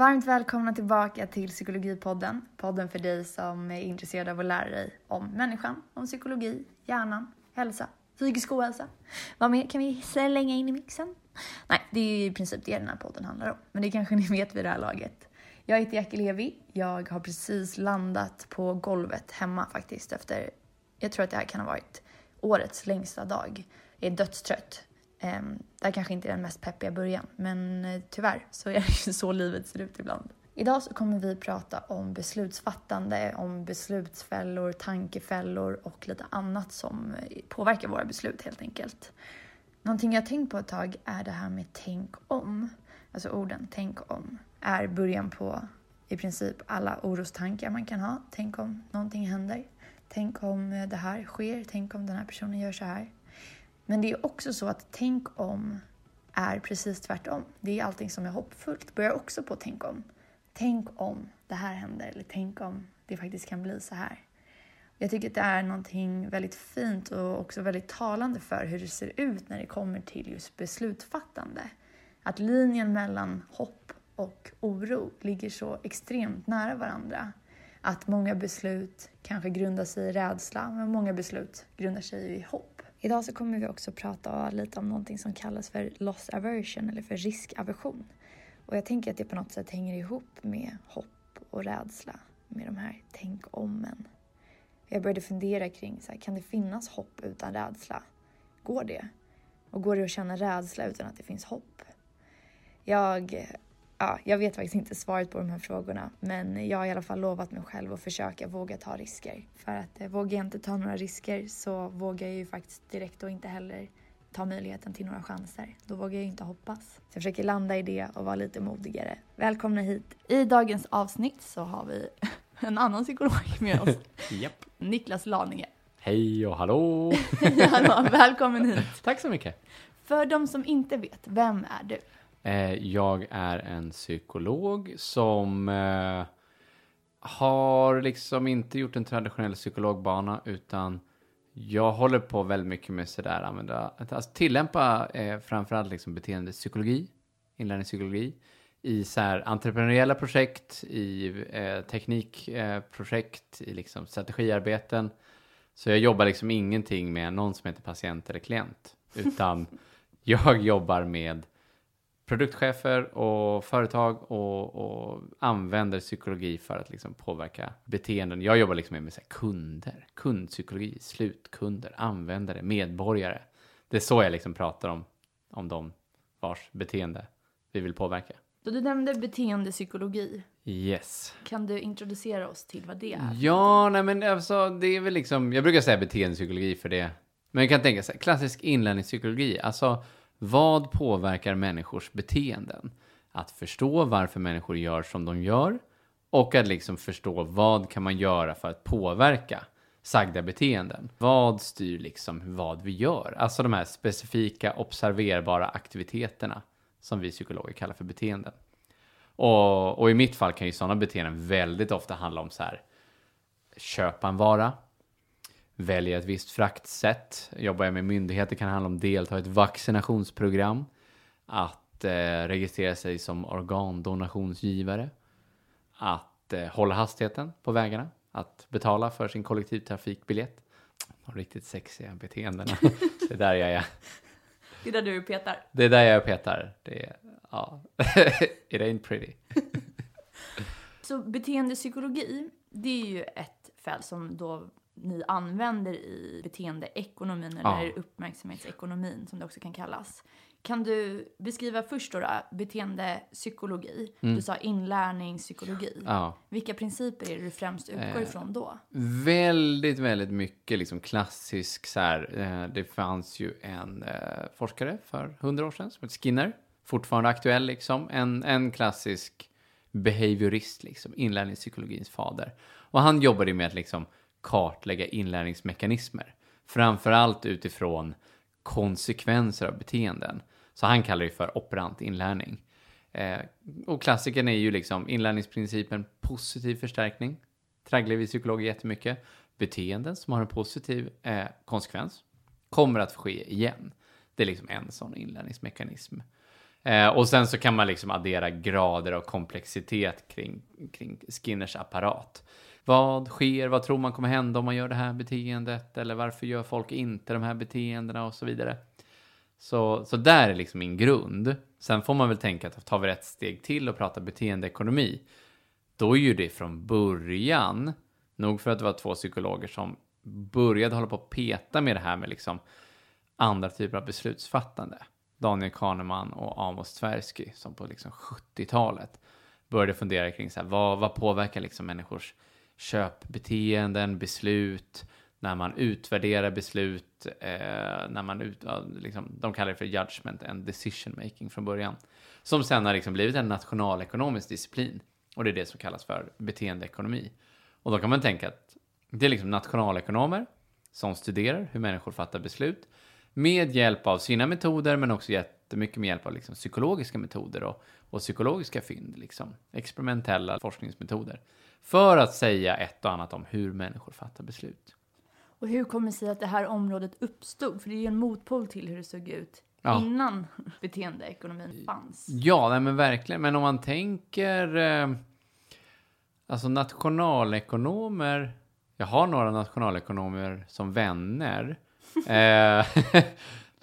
Varmt välkomna tillbaka till Psykologipodden. Podden för dig som är intresserad av att lära dig om människan, om psykologi, hjärnan, hälsa, psykisk ohälsa. Vad mer kan vi slänga in i mixen? Nej, det är i princip det den här podden handlar om. Men det kanske ni vet vid det här laget. Jag heter Jackie Levi. Jag har precis landat på golvet hemma faktiskt efter, jag tror att det här kan ha varit årets längsta dag. Jag är dödstrött. Ehm, det här kanske inte är den mest peppiga början, men eh, tyvärr så är det ju så livet ser ut ibland. Idag så kommer vi prata om beslutsfattande, om beslutsfällor, tankefällor och lite annat som eh, påverkar våra beslut helt enkelt. Någonting jag tänkt på ett tag är det här med tänk om. Alltså orden tänk om är början på i princip alla orostankar man kan ha. Tänk om någonting händer. Tänk om eh, det här sker. Tänk om den här personen gör så här. Men det är också så att tänk om är precis tvärtom. Det är allting som är hoppfullt. Börjar också på tänk om. Tänk om det här händer eller tänk om det faktiskt kan bli så här. Jag tycker att det är någonting väldigt fint och också väldigt talande för hur det ser ut när det kommer till just beslutsfattande. Att linjen mellan hopp och oro ligger så extremt nära varandra. Att många beslut kanske grundar sig i rädsla, men många beslut grundar sig i hopp. Idag så kommer vi också prata lite om någonting som kallas för loss aversion eller för riskaversion. Och jag tänker att det på något sätt hänger ihop med hopp och rädsla, med de här tänk omen. Jag började fundera kring, så här, kan det finnas hopp utan rädsla? Går det? Och går det att känna rädsla utan att det finns hopp? Jag, ja, jag vet faktiskt inte svaret på de här frågorna, men jag har i alla fall lovat mig själv att försöka våga ta risker. För att eh, vågar jag inte ta några risker så vågar jag ju faktiskt direkt och inte heller ta möjligheten till några chanser. Då vågar jag ju inte hoppas. Så jag försöker landa i det och vara lite modigare. Välkomna hit! I dagens avsnitt så har vi en annan psykolog med oss. Japp. Niklas Laninge. Hej och hallå! Hallå, välkommen hit! Tack så mycket. För de som inte vet, vem är du? Eh, jag är en psykolog som eh, har liksom inte gjort en traditionell psykologbana utan jag håller på väldigt mycket med sådär använda, alltså tillämpa eh, framförallt liksom beteendepsykologi, inlärningspsykologi i så här entreprenöriella projekt, i eh, teknikprojekt, eh, i liksom strategiarbeten. Så jag jobbar liksom ingenting med någon som heter patient eller klient, utan jag jobbar med produktchefer och företag och, och, använder psykologi för att liksom påverka beteenden. Jag jobbar liksom med så kunder, kundpsykologi, slutkunder, användare, medborgare. Det är så jag liksom pratar om, om de vars beteende vi vill påverka. Så du nämnde beteendepsykologi. Yes. Kan du introducera oss till vad det är? Ja, nej men alltså det är väl liksom, jag brukar säga beteendepsykologi för det. Men jag kan tänka sig, klassisk inlärningspsykologi, alltså vad påverkar människors beteenden? Att förstå varför människor gör som de gör och att liksom förstå vad kan man göra för att påverka sagda beteenden. Vad styr liksom vad vi gör? Alltså de här specifika observerbara aktiviteterna som vi psykologer kallar för beteenden. Och, och i mitt fall kan ju sådana beteenden väldigt ofta handla om så här köpa en vara, välja ett visst fraktsätt. Jobbar jag med myndigheter kan det handla om delta i ett vaccinationsprogram. Att eh, registrera sig som organdonationsgivare. Att eh, hålla hastigheten på vägarna. Att betala för sin kollektivtrafikbiljett. De riktigt sexiga beteendena. det är där jag är. Det är där du petar. Det är där jag petar. Det är, ja. It ain't pretty. Så beteendepsykologi, det är ju ett fält som då ni använder i beteendeekonomin eller ja. uppmärksamhetsekonomin som det också kan kallas. Kan du beskriva först då, då beteendepsykologi? Mm. Du sa inlärningspsykologi. Ja. Vilka principer är det du främst utgår eh, ifrån då? Väldigt, väldigt mycket liksom klassisk så här. Eh, det fanns ju en eh, forskare för hundra år sedan som heter Skinner. Fortfarande aktuell liksom. En, en klassisk behaviorist liksom. Inlärningspsykologins fader. Och han jobbade med att liksom kartlägga inlärningsmekanismer. Framförallt utifrån konsekvenser av beteenden. Så han kallar det för operant inlärning. Eh, och klassikern är ju liksom inlärningsprincipen positiv förstärkning. Tragglar vi psykologer jättemycket. Beteenden som har en positiv eh, konsekvens kommer att ske igen. Det är liksom en sån inlärningsmekanism. Eh, och sen så kan man liksom addera grader av komplexitet kring, kring Skinners apparat. Vad sker? Vad tror man kommer hända om man gör det här beteendet? Eller varför gör folk inte de här beteendena och så vidare. Så, så där är liksom min grund. Sen får man väl tänka att tar vi ett steg till och pratar beteendeekonomi, då är ju det från början, nog för att det var två psykologer som började hålla på att peta med det här med liksom andra typer av beslutsfattande. Daniel Kahneman och Amos Tversky som på liksom 70-talet började fundera kring så här, vad, vad påverkar liksom människors köpbeteenden, beslut, när man utvärderar beslut, eh, när man ut, liksom, de kallar det för judgment and decision making från början. Som sen har liksom blivit en nationalekonomisk disciplin. Och det är det som kallas för beteendeekonomi. Och då kan man tänka att det är liksom nationalekonomer som studerar hur människor fattar beslut med hjälp av sina metoder men också jättemycket med hjälp av liksom psykologiska metoder och, och psykologiska fynd, liksom experimentella forskningsmetoder. För att säga ett och annat om hur människor fattar beslut. Och hur kommer det sig att det här området uppstod? För det är ju en motpol till hur det såg ut ja. innan beteendeekonomin fanns. Ja, nej, men verkligen. Men om man tänker... Eh, alltså nationalekonomer... Jag har några nationalekonomer som vänner. eh,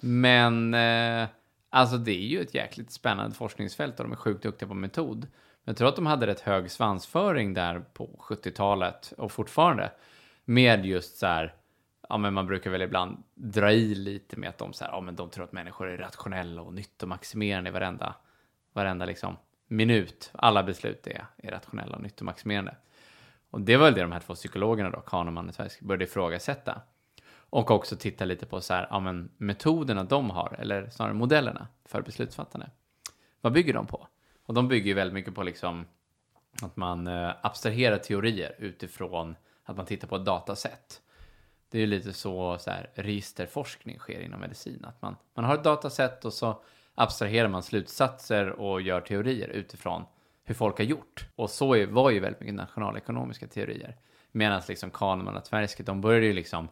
men eh, alltså det är ju ett jäkligt spännande forskningsfält och de är sjukt duktiga på metod. Men jag tror att de hade rätt hög svansföring där på 70-talet och fortfarande. Med just så här ja, men man brukar väl ibland dra i lite med att de, så här, ja, men de tror att människor är rationella och nyttomaximerande i varenda, varenda liksom, minut. Alla beslut är, är rationella och nyttomaximerande. Och det var väl det de här två psykologerna då, Kahneman och Tversky, började ifrågasätta. Och också titta lite på så här, ja, men metoderna de har, eller snarare modellerna för beslutsfattande. Vad bygger de på? Och de bygger ju väldigt mycket på liksom att man eh, abstraherar teorier utifrån att man tittar på ett datasätt. Det är ju lite så, så här, registerforskning sker inom medicin. Att man, man har ett datasätt och så abstraherar man slutsatser och gör teorier utifrån hur folk har gjort. Och så är, var ju väldigt mycket nationalekonomiska teorier. Medan liksom Kahneman och Tversky, de började ju liksom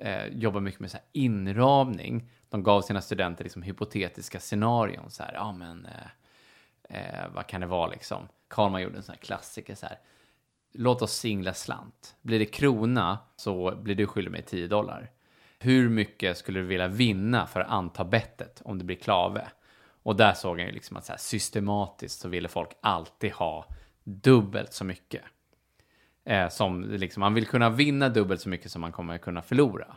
eh, jobbar mycket med så här inramning. De gav sina studenter liksom hypotetiska scenarion. Så här, ja men, eh, eh, vad kan det vara liksom? Karlman gjorde en sån här klassiker så här låt oss singla slant. Blir det krona så blir du skyldig mig 10 dollar. Hur mycket skulle du vilja vinna för att anta bettet om det blir klave? Och där såg han ju liksom att så här, systematiskt så ville folk alltid ha dubbelt så mycket. Eh, som liksom, man vill kunna vinna dubbelt så mycket som man kommer kunna förlora.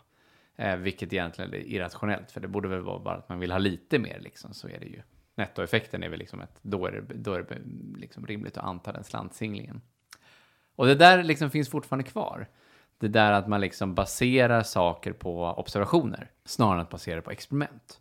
Eh, vilket egentligen är irrationellt, för det borde väl vara bara att man vill ha lite mer liksom, så är det ju. Nettoeffekten är väl liksom att då är det, då är det liksom rimligt att anta den slantsinglingen. Och det där liksom finns fortfarande kvar. Det där att man liksom baserar saker på observationer snarare än att basera på experiment.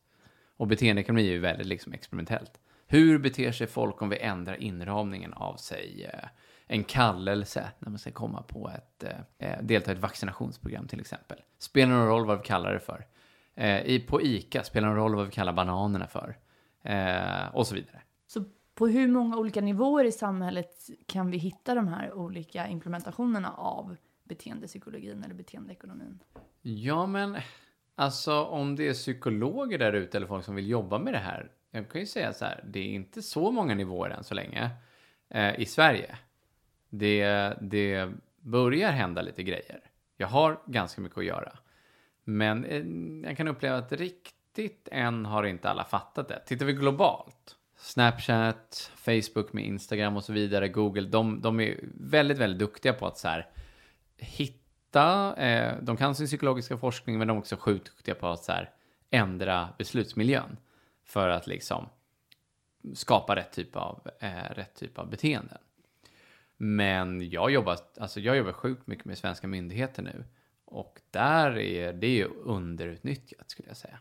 Och beteendeekonomi är ju väldigt liksom experimentellt. Hur beter sig folk om vi ändrar inramningen av sig eh, en kallelse när man ska komma på ett, eh, eh, delta i ett vaccinationsprogram till exempel. Spelar någon roll vad vi kallar det för? Eh, i, på ICA spelar någon roll vad vi kallar bananerna för? Eh, och så vidare. Så på hur många olika nivåer i samhället kan vi hitta de här olika implementationerna av beteendepsykologin eller beteendeekonomin? Ja, men alltså om det är psykologer där ute eller folk som vill jobba med det här. Jag kan ju säga så här, det är inte så många nivåer än så länge eh, i Sverige. Det, det börjar hända lite grejer. Jag har ganska mycket att göra. Men eh, jag kan uppleva att riktigt än har inte alla fattat det. Tittar vi globalt Snapchat, Facebook med Instagram och så vidare, Google, de, de är väldigt, väldigt duktiga på att så här, hitta, eh, de kan sin psykologiska forskning, men de är också sjukt duktiga på att så här, ändra beslutsmiljön för att liksom skapa rätt typ av, eh, rätt typ av beteenden. Men jag jobbar, alltså jag jobbar sjukt mycket med svenska myndigheter nu och där är det ju underutnyttjat skulle jag säga.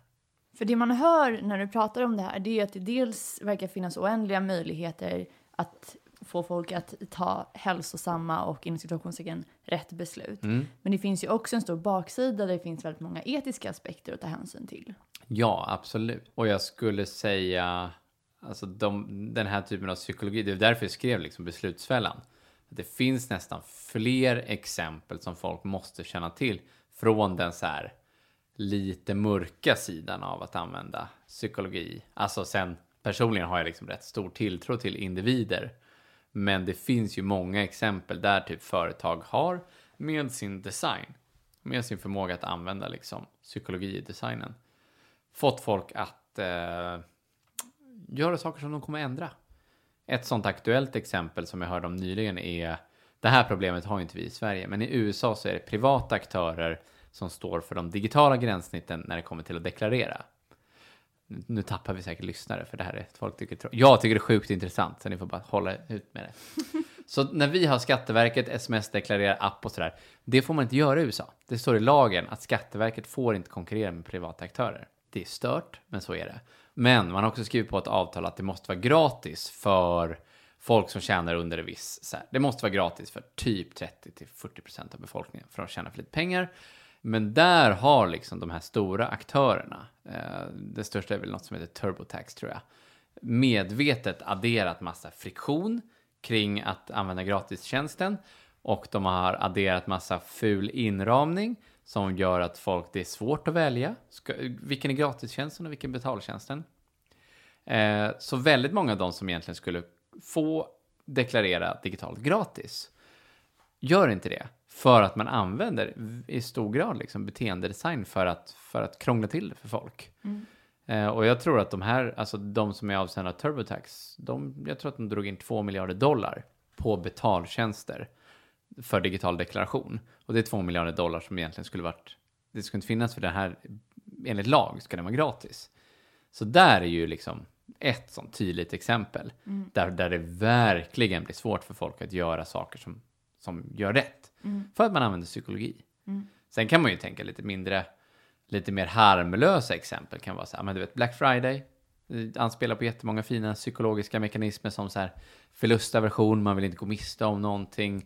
För det man hör när du pratar om det här, det är att det dels verkar finnas oändliga möjligheter att få folk att ta hälsosamma och inom situationstecken rätt beslut. Mm. Men det finns ju också en stor baksida där det finns väldigt många etiska aspekter att ta hänsyn till. Ja, absolut. Och jag skulle säga, alltså de, den här typen av psykologi, det är därför jag skrev liksom Beslutsfällan. Det finns nästan fler exempel som folk måste känna till från den så här lite mörka sidan av att använda psykologi. Alltså sen personligen har jag liksom rätt stor tilltro till individer. Men det finns ju många exempel där typ företag har med sin design, med sin förmåga att använda liksom psykologi i designen, fått folk att eh, göra saker som de kommer ändra. Ett sånt aktuellt exempel som jag hörde om nyligen är, det här problemet har inte vi i Sverige, men i USA så är det privata aktörer som står för de digitala gränssnitten när det kommer till att deklarera. Nu tappar vi säkert lyssnare för det här är folk tycker Jag tycker det är sjukt intressant så ni får bara hålla ut med det. Så när vi har Skatteverket, sms-deklarerar app och sådär, det får man inte göra i USA. Det står i lagen att Skatteverket får inte konkurrera med privata aktörer. Det är stört, men så är det. Men man har också skrivit på ett avtal att det måste vara gratis för folk som tjänar under en viss, så här, det måste vara gratis för typ 30 till 40 procent av befolkningen för att tjäna för lite pengar. Men där har liksom de här stora aktörerna, eh, det största är väl något som heter TurboTax tror jag, medvetet adderat massa friktion kring att använda gratistjänsten och de har adderat massa ful inramning som gör att folk, det är svårt att välja. Ska, vilken är gratistjänsten och vilken betaltjänsten? Eh, så väldigt många av de som egentligen skulle få deklarera digitalt gratis gör inte det för att man använder i stor grad liksom beteendedesign för att, för att krångla till det för folk. Mm. Eh, och jag tror att de här, alltså de som är avsända TurboTax, de, jag tror att de drog in 2 miljarder dollar på betaltjänster för digital deklaration. Och det är 2 miljarder dollar som egentligen skulle varit, det skulle inte finnas för det här, enligt lag ska den vara gratis. Så där är ju liksom ett sånt tydligt exempel mm. där, där det verkligen blir svårt för folk att göra saker som, som gör rätt. Mm. För att man använder psykologi. Mm. Sen kan man ju tänka lite mindre, lite mer harmlösa exempel kan vara så här, men du vet Black Friday, anspelar på jättemånga fina psykologiska mekanismer som så här förlustaversion, man vill inte gå miste om någonting.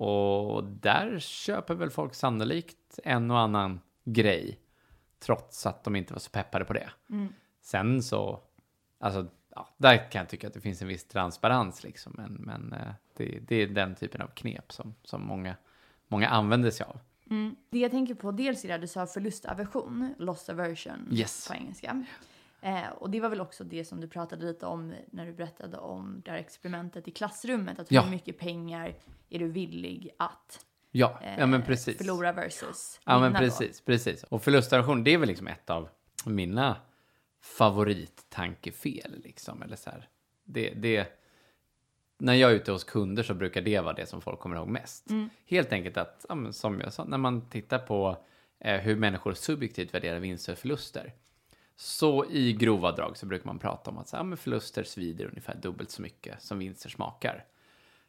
Och där köper väl folk sannolikt en och annan grej, trots att de inte var så peppade på det. Mm. Sen så, alltså, ja, där kan jag tycka att det finns en viss transparens liksom, men, men eh, det, det är den typen av knep som, som många, många använder sig av. Mm. Det jag tänker på, dels är det du sa förlustaversion, loss aversion yes. på engelska. Eh, och det var väl också det som du pratade lite om när du berättade om det här experimentet i klassrummet. Att ja. hur mycket pengar är du villig att ja. Eh, ja, men precis. förlora versus Ja, men precis, då. precis. Och förlustaversion, det är väl liksom ett av mina favorittankefel, liksom. Eller så här. Det, det, när jag är ute hos kunder så brukar det vara det som folk kommer ihåg mest. Mm. Helt enkelt att, ja, som jag sa, när man tittar på eh, hur människor subjektivt värderar vinster och förluster så i grova drag så brukar man prata om att så, här, men förluster svider ungefär dubbelt så mycket som vinster smakar.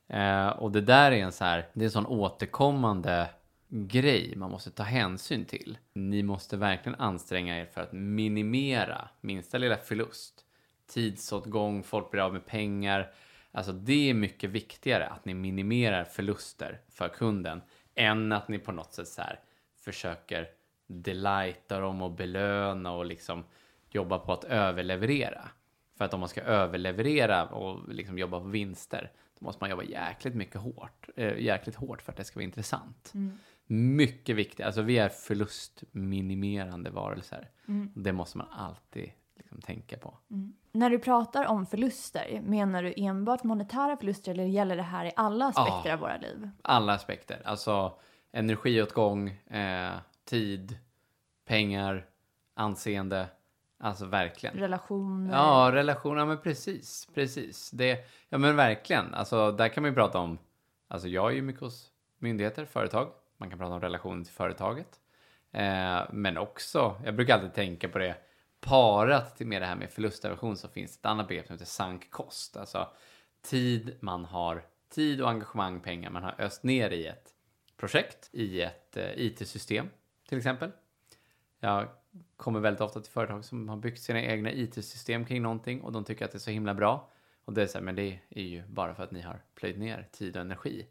Eh, och det där är en så här, det är en sån återkommande grej man måste ta hänsyn till. Ni måste verkligen anstränga er för att minimera minsta lilla förlust. Tidsåtgång, folk blir av med pengar. Alltså det är mycket viktigare att ni minimerar förluster för kunden än att ni på något sätt så här försöker delighta dem och belöna och liksom jobba på att överleverera. För att om man ska överleverera och liksom jobba på vinster, då måste man jobba jäkligt mycket hårt, äh, jäkligt hårt för att det ska vara intressant. Mm. Mycket viktigt, alltså vi är förlustminimerande varelser. Mm. Det måste man alltid liksom tänka på. Mm. När du pratar om förluster, menar du enbart monetära förluster eller gäller det här i alla aspekter ah, av våra liv? Alla aspekter, alltså energiåtgång, eh, tid, pengar, anseende, Alltså verkligen. Relationer. Ja, relationer, men precis, precis. Det, ja men verkligen, alltså där kan man ju prata om, alltså jag är ju mycket hos myndigheter, företag, man kan prata om relationen till företaget. Eh, men också, jag brukar alltid tänka på det, parat till med det här med förlustaversion så finns ett annat begrepp som heter sank kost. Alltså tid man har, tid och engagemang, pengar man har öst ner i ett projekt, i ett eh, IT-system till exempel. Jag kommer väldigt ofta till företag som har byggt sina egna IT-system kring någonting och de tycker att det är så himla bra. Och det är så här, men det är ju bara för att ni har plöjt ner tid och energi.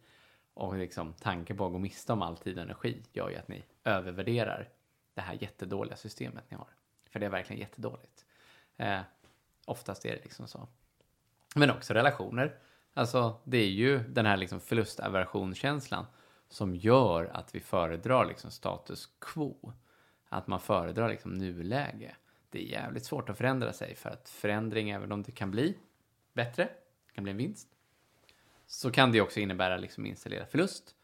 Och liksom tanken på att gå miste om all tid och energi gör ju att ni övervärderar det här jättedåliga systemet ni har. För det är verkligen jättedåligt. Eh, oftast är det liksom så. Men också relationer. Alltså det är ju den här liksom förlustaversionskänslan som gör att vi föredrar liksom status quo. Att man föredrar liksom nuläge. det är jävligt svårt att förändra sig för att förändring, även om det kan bli bättre, det kan bli en vinst, så kan det också innebära liksom installerad förlust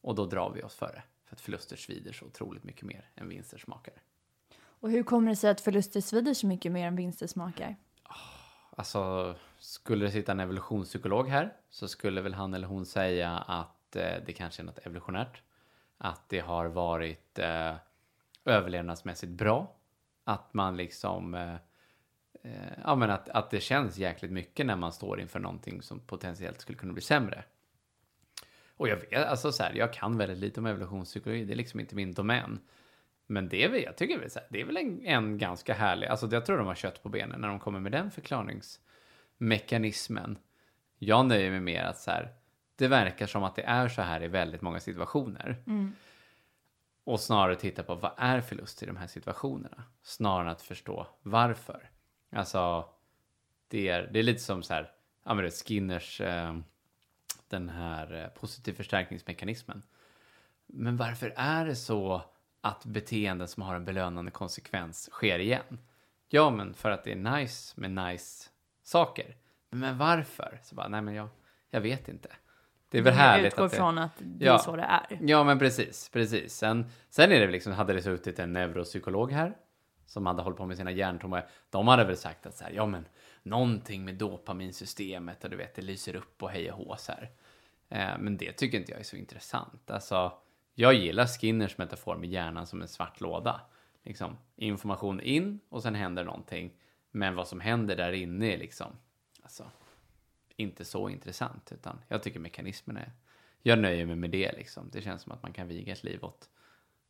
och då drar vi oss före för att förluster svider så otroligt mycket mer än vinster smakar. Och hur kommer det sig att förluster svider så mycket mer än vinster smakar? Alltså, skulle det sitta en evolutionspsykolog här så skulle väl han eller hon säga att eh, det kanske är något evolutionärt. Att det har varit eh, överlevnadsmässigt bra. Att man liksom, eh, eh, ja men att, att det känns jäkligt mycket när man står inför någonting som potentiellt skulle kunna bli sämre. Och jag vet, alltså så här, jag kan väldigt lite om evolutionspsykologi, det är liksom inte min domän. Men det är väl, jag tycker väl så här, det är väl en, en ganska härlig, alltså jag tror de har kött på benen när de kommer med den förklaringsmekanismen. Jag nöjer mig med att så här, det verkar som att det är så här i väldigt många situationer. Mm. Och snarare titta på vad är förlust i de här situationerna? Snarare än att förstå varför. Alltså, det är, det är lite som så här, ja men det Skinners, eh, den här eh, positiv förstärkningsmekanismen. Men varför är det så att beteenden som har en belönande konsekvens sker igen? Ja, men för att det är nice med nice saker. Men varför? Så bara, nej men jag, jag vet inte. Det är väl härligt utgår att det... från att det Ja. är så det är. Ja, men precis, precis. Sen, sen är det väl liksom, hade det suttit en neuropsykolog här som hade hållit på med sina hjärntumör, de hade väl sagt att så här, ja men någonting med dopaminsystemet och du vet, det lyser upp och hej och hå så här. Eh, men det tycker inte jag är så intressant. Alltså, jag gillar Skinners metafor med hjärnan som en svart låda. Liksom, information in och sen händer någonting. Men vad som händer där inne är liksom, alltså, inte så intressant. Utan jag tycker mekanismen är, jag nöjer mig med det liksom. Det känns som att man kan viga ett liv åt,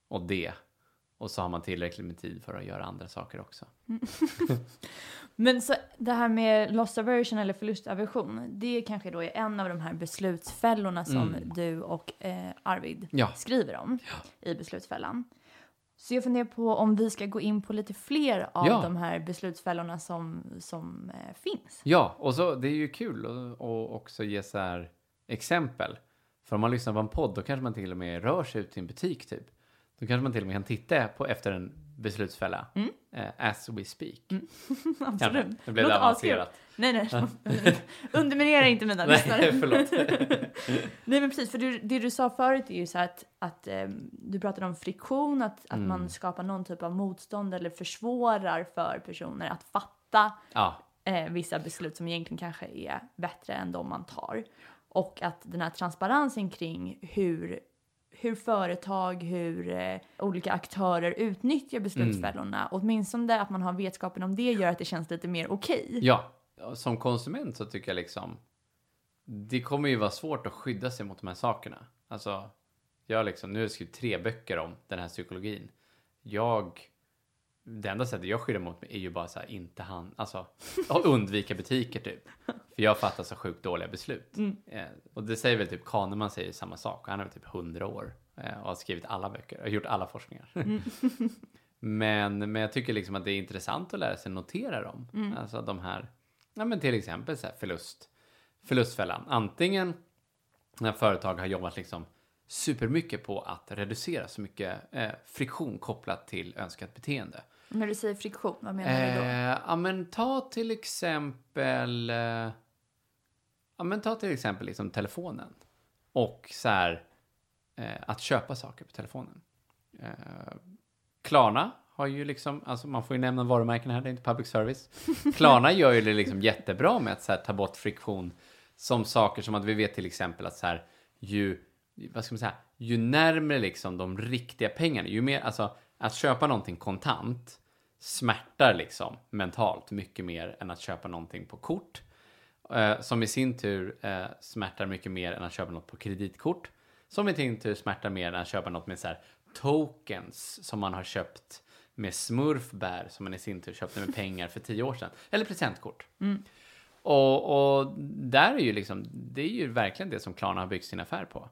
åt det. Och så har man tillräckligt med tid för att göra andra saker också. Men så det här med loss aversion eller förlustaversion, det kanske då är en av de här beslutsfällorna som Mm. du och eh, Arvid Ja. skriver om i beslutsfällan. Så jag funderar på om vi ska gå in på lite fler av Ja. de här beslutsfällorna som, som eh, finns. Ja, och så det är ju kul att också ge så här exempel. För om man lyssnar på en podd då kanske man till och med rör sig ut till en butik typ. Då kanske man till och med kan titta på efter en beslutsfälla. Mm. Eh, as we speak. Absolut. Kanske. Det blev Låter avancerat. Nej, nej. Underminera inte mina lyssnare. Nej, förlåt. Nej men precis, för du, det du sa förut är ju så att, att ehm, du pratade om friktion, att, att Mm. man skapar någon typ av motstånd eller försvårar för personer att fatta ja, eh, vissa beslut som egentligen kanske är bättre än de man tar. Och att den här transparensen kring hur, hur företag, hur eh, olika aktörer utnyttjar beslutsfällorna, åtminstone att man har vetskapen om det gör att det känns lite mer okej. ja. Som konsument så tycker jag liksom det kommer ju vara svårt att skydda sig mot de här sakerna. Alltså, jag liksom, nu har jag skrivit tre böcker om den här psykologin. Jag, det enda sättet jag skyddar mot mig är ju bara så här, inte han, alltså, undvika butiker typ. För jag fattar så sjukt dåliga beslut. Eh, och det säger väl typ Kahneman säger samma sak. Han är väl typ 100 år eh, och har skrivit alla böcker och gjort alla forskningar. men, men jag tycker liksom att det är intressant att lära sig notera dem. Alltså de här, ja men till exempel så här förlust, förlustfällan. Antingen när företag har jobbat liksom supermycket på att reducera så mycket eh, friktion kopplat till önskat beteende. När du säger friktion, vad menar du då? Eh, ja men ta till exempel, eh, ja men ta till exempel liksom telefonen. Och så här, eh, att köpa saker på telefonen. Eh, Klarna har ju liksom, alltså man får ju nämna varumärken här, det är inte public service. Klarna gör ju det liksom jättebra med att så här, ta bort friktion som saker som att vi vet till exempel att så här, ju, vad ska man säga, ju närmare liksom de riktiga pengarna, ju mer, alltså att köpa någonting kontant smärtar liksom mentalt mycket mer än att köpa någonting på kort. Eh, som i sin tur eh, smärtar mycket mer än att köpa något på kreditkort. Som i sin tur smärtar mer än att köpa något med så här tokens som man har köpt med smurfbär som man i sin tur köpte med pengar för tio år sedan. Eller presentkort. Och, och där är ju liksom, det är ju verkligen det som Klarna har byggt sin affär på.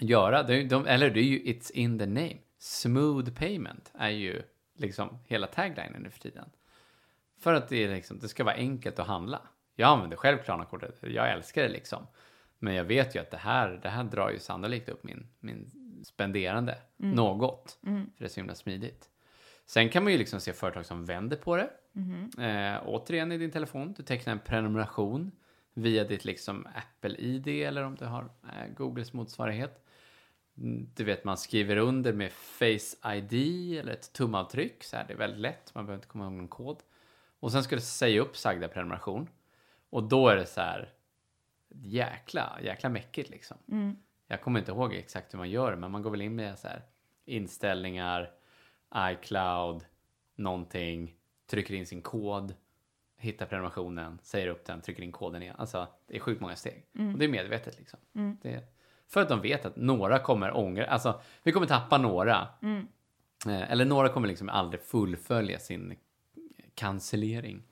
Göra, de, de, eller det är ju it's in the name. Smooth payment är ju liksom hela taglinen nu för tiden. För att det, är liksom, det ska vara enkelt att handla. Jag använder själv Klarna-kortet, jag älskar det liksom. Men jag vet ju att det här, det här drar ju sannolikt upp min, min spenderande något. För det är så himla smidigt. Sen kan man ju liksom se företag som vänder på det. Eh, återigen i din telefon, du tecknar en prenumeration via ditt liksom Apple-ID eller om du har eh, Googles motsvarighet. Mm, Du vet, man skriver under med Face ID eller ett tumavtryck. Så här, det är väldigt lätt, man behöver inte komma ihåg någon kod. Och sen ska du säga upp sagda prenumeration. Och då är det så här, jäkla, jäkla mäckigt liksom. Jag kommer inte ihåg exakt hur man gör det, men man går väl in med så här inställningar, iCloud, någonting, trycker in sin kod, hittar prenumerationen, säger upp den, trycker in koden igen. Alltså, det är sjukt många steg. Och det är medvetet liksom. Det är, för att de vet att några kommer ångra, alltså vi kommer tappa några. Eh, eller några kommer liksom aldrig fullfölja sin cancellering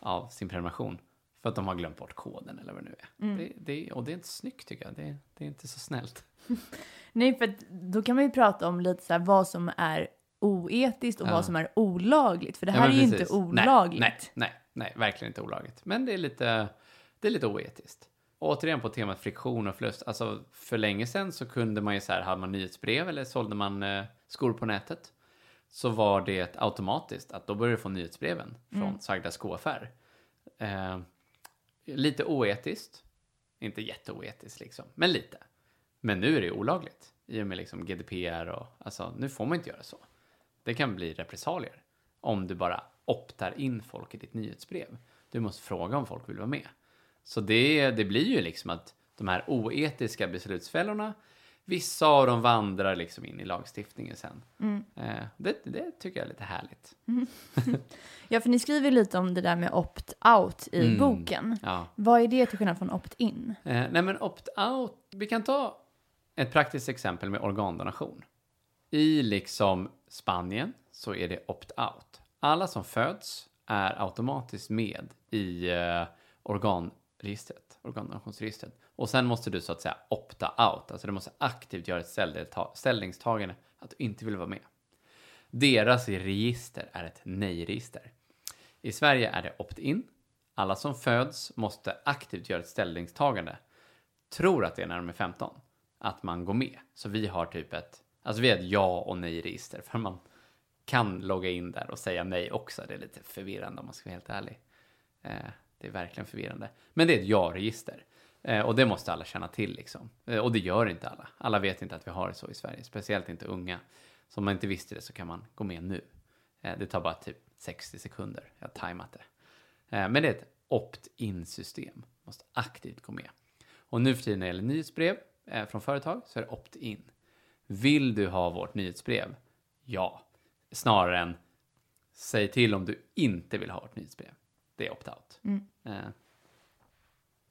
av sin prenumeration. För att de har glömt bort koden eller vad det nu är. Det, det, och det är inte snyggt tycker jag. Det, det är inte så snällt. Nej, för då kan man ju prata om lite så här vad som är oetiskt och Ja. vad som är olagligt. För det Ja, här men är ju inte olagligt. Nej, nej, nej, nej, verkligen inte olagligt. Men det är lite, det är lite oetiskt. Återigen på temat friktion och förlust. Alltså för länge sedan så kunde man ju så här, hade man nyhetsbrev eller sålde man eh, skor på nätet. Så var det automatiskt att då började du få nyhetsbreven från sagda skoaffär. Eh, lite oetiskt. Inte jätteoetiskt liksom, men lite. Men nu är det olagligt i och med liksom GDPR och alltså nu får man inte göra så. Det kan bli repressalier om du bara optar in folk i ditt nyhetsbrev. Du måste fråga om folk vill vara med. Så det, det blir ju liksom att de här oetiska beslutsfällorna, vissa av dem vandrar liksom in i lagstiftningen sen. Eh, det, det tycker jag är lite härligt. Ja, för ni skriver lite om det där med opt-out i Mm. boken. Ja. Vad är det till skillnad från opt-in? Eh, nej men opt-out, vi kan ta ett praktiskt exempel med organdonation. I liksom Spanien så är det opt-out. Alla som föds är automatiskt med i eh, registret, organdonationsregistret. Och sen måste du så att säga opta out, alltså du måste aktivt göra ett ställningstagande att du inte vill vara med. Deras register är ett nej-register. I Sverige är det opt-in. Alla som föds måste aktivt göra ett ställningstagande. Tror att det är när de är 15. Att man går med. Så vi har typ ett, alltså vi har ett ja och nej-register. För man kan logga in där och säga nej också. Det är lite förvirrande om man ska vara helt ärlig. Eh, det är verkligen förvirrande. Men det är ett ja-register. Eh, och det måste alla känna till liksom. Eh, och det gör inte alla. Alla vet inte att vi har det så i Sverige. Speciellt inte unga. Så om man inte visste det så kan man gå med nu. Eh, det tar bara typ 60 sekunder. Jag har tajmat det. Eh, Men det är ett opt-in system. Måste aktivt gå med. Och nu för tiden när det gäller nyhetsbrev eh, från företag så är det opt-in. Vill du ha vårt nyhetsbrev? Ja. Snarare än säg till om du inte vill ha vårt nyhetsbrev. Det är opt-out. Eh,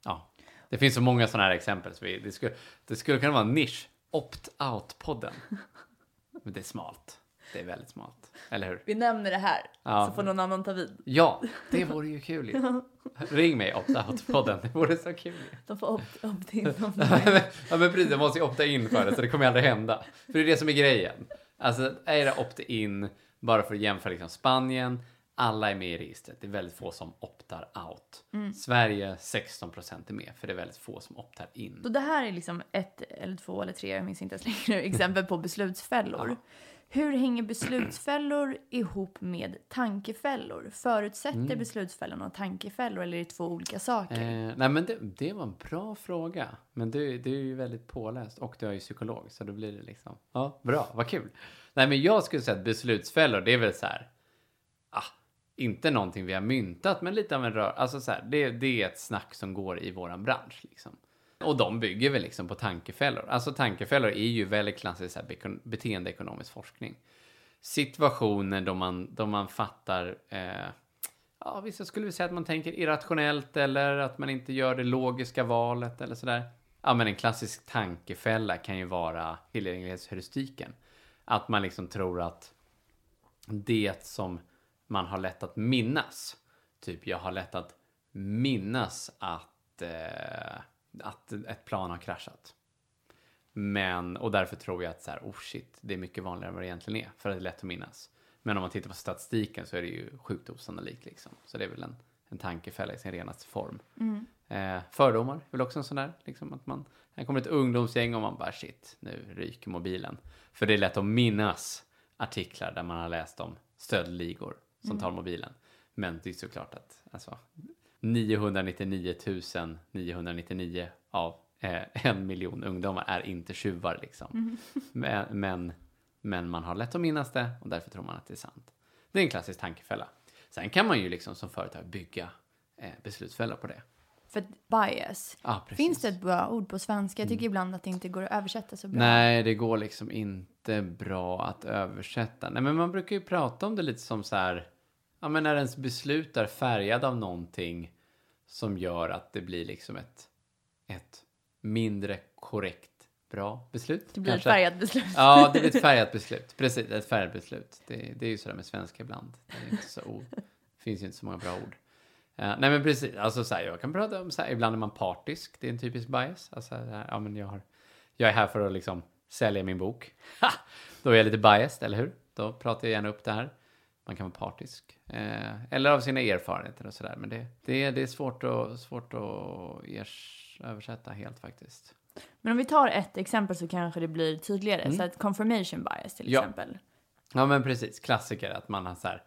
ja. Det finns så många sådana här exempel. Så vi, det, skulle, det skulle kunna vara en nisch. Opt-out-podden. Men det är smalt. Det är väldigt smalt. Eller hur? Vi nämner det här, Ja. så får någon annan ta vid. Ja, det vore ju kul ju. Ring mig, opt-out-podden. Det vore så kul ju. De får opt- opt-in. ja men precis, jag måste ju opta in för det så det kommer aldrig hända. För det är det som är grejen. Alltså är det opt-in bara för att jämföra liksom Spanien, alla är med i registret. Det är väldigt få som optar out. Sverige 16% är med för det är väldigt få som optar in. Så det här är liksom ett eller två eller tre, jag minns inte ens längre, exempel på beslutsfällor. Ja. Hur hänger beslutsfällor ihop med tankefällor? Förutsätter beslutsfällorna tankefällor eller är det två olika saker? Eh, nej men det, det var en bra fråga. Men du, du är ju väldigt påläst och du är ju psykolog så då blir det liksom, ja bra, vad kul. Nej men jag skulle säga att beslutsfällor det är väl så här, inte någonting vi har myntat men lite av en rör, alltså så här, det, det är ett snack som går i våran bransch liksom. Och de bygger väl liksom på tankefällor. Alltså tankefällor är ju väldigt klassisk så här, beteendeekonomisk forskning. Situationer då man, då man fattar eh, Ja, vissa skulle vi säga att man tänker irrationellt eller att man inte gör det logiska valet eller sådär. Ja, men en klassisk tankefälla kan ju vara tillgänglighetsheuristiken. Att man liksom tror att det som man har lätt att minnas, typ jag har lätt att minnas att, eh, att ett plan har kraschat. Men, och därför tror jag att så här, oh shit, det är mycket vanligare än vad det egentligen är, för att det är lätt att minnas. Men om man tittar på statistiken så är det ju sjukt osannolikt liksom. Så det är väl en, en tankefälla i sin renaste form. Eh, fördomar är väl också en sån där, liksom att man, här kommer ett ungdomsgäng och man bara shit, nu ryker mobilen. För det är lätt att minnas artiklar där man har läst om stöldligor som tar mobilen. Men det är såklart att alltså, 999 999 av eh, en miljon ungdomar är inte tjuvar liksom. Men, men, men man har lätt att minnas det och därför tror man att det är sant. Det är en klassisk tankefälla. Sen kan man ju liksom som företag bygga eh, beslutsfällor på det. För bias. Precis. Finns det ett bra ord på svenska? Jag tycker ibland att det inte går att översätta så bra. Nej, det går liksom inte bra att översätta. Nej, men man brukar ju prata om det lite som så här, ja men när ens beslut är färgad av någonting som gör att det blir liksom ett, ett mindre korrekt bra beslut. Det blir kanske. ett färgat beslut. Ja, det blir ett färgat beslut. Precis, ett färgat beslut. Det, det är ju sådär med svenska ibland. Det, så o, det finns ju inte så många bra ord. Eh, nej men precis, alltså så här, jag kan prata om så här, ibland är man partisk, det är en typisk bias. Alltså, så här, ja men jag, har, jag är här för att liksom sälja min bok. Ha! Då är jag lite biased, eller hur? Då pratar jag gärna upp det här. Man kan vara partisk. Eh, eller av sina erfarenheter och sådär. Men det, det, det är svårt att, svårt att ers, översätta helt faktiskt. Men om vi tar ett exempel så kanske det blir tydligare. Så att confirmation bias till Mm. Ja. exempel. Ja men precis, klassiker att man har så här,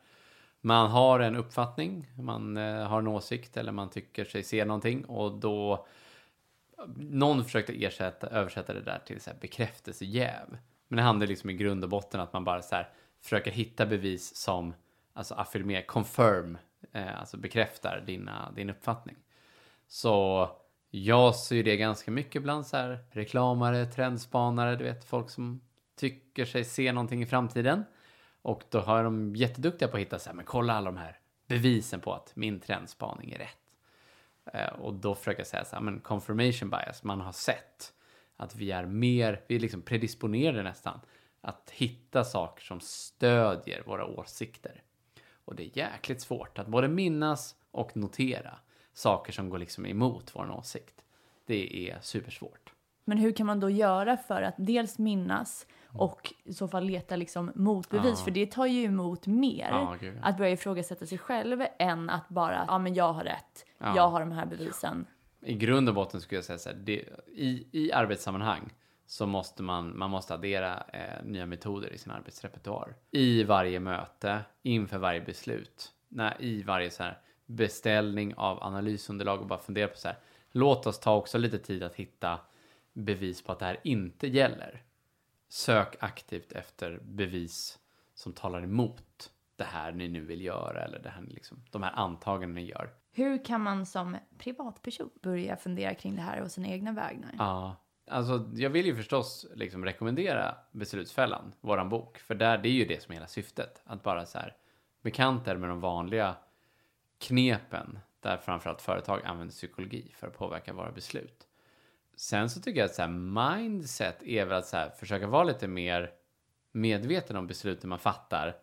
man har en uppfattning, man eh, har en åsikt eller man tycker sig se någonting och då någon försökte ersätta, översätta det där till så här bekräftelsejäv. Men det handlar liksom i grund och botten att man bara så här försöker hitta bevis som alltså affirmerar, confirm, eh, alltså bekräftar dina, din uppfattning. Så jag ser det ganska mycket bland så här reklamare, trendspanare, du vet folk som tycker sig se någonting i framtiden. Och då har de jätteduktiga på att hitta så här, men kolla alla de här bevisen på att min trendspaning är rätt. Eh, och då försöker jag säga så här, men confirmation bias, man har sett att vi är mer, vi är liksom predisponerade nästan att hitta saker som stödjer våra åsikter. Och det är jäkligt svårt att både minnas och notera saker som går liksom emot vår åsikt. Det är supersvårt. Men hur kan man då göra för att dels minnas och i så fall leta liksom motbevis? Mm. Ja. För det tar ju emot mer Ja, ja. att börja ifrågasätta sig själv än att bara, ja men jag har rätt, Ja. jag har de här bevisen. I grund och botten skulle jag säga så här, det, i, i arbetssammanhang så måste man, man måste addera eh, nya metoder i sin arbetsrepertoar. I varje möte, inför varje beslut, när, i varje så här beställning av analysunderlag och bara fundera på så här, låt oss ta också lite tid att hitta bevis på att det här inte gäller. Sök aktivt efter bevis som talar emot det här ni nu vill göra eller det här, liksom, de här antagandena ni gör. Hur kan man som privatperson börja fundera kring det här och sina egna vägnar? Ja, alltså jag vill ju förstås liksom rekommendera Beslutsfällan, våran bok, för där, det är ju det som är hela syftet. Att bara så här bekanta er med de vanliga knepen där framförallt företag använder psykologi för att påverka våra beslut. Sen så tycker jag att så här, mindset är väl att så här, försöka vara lite mer medveten om besluten man fattar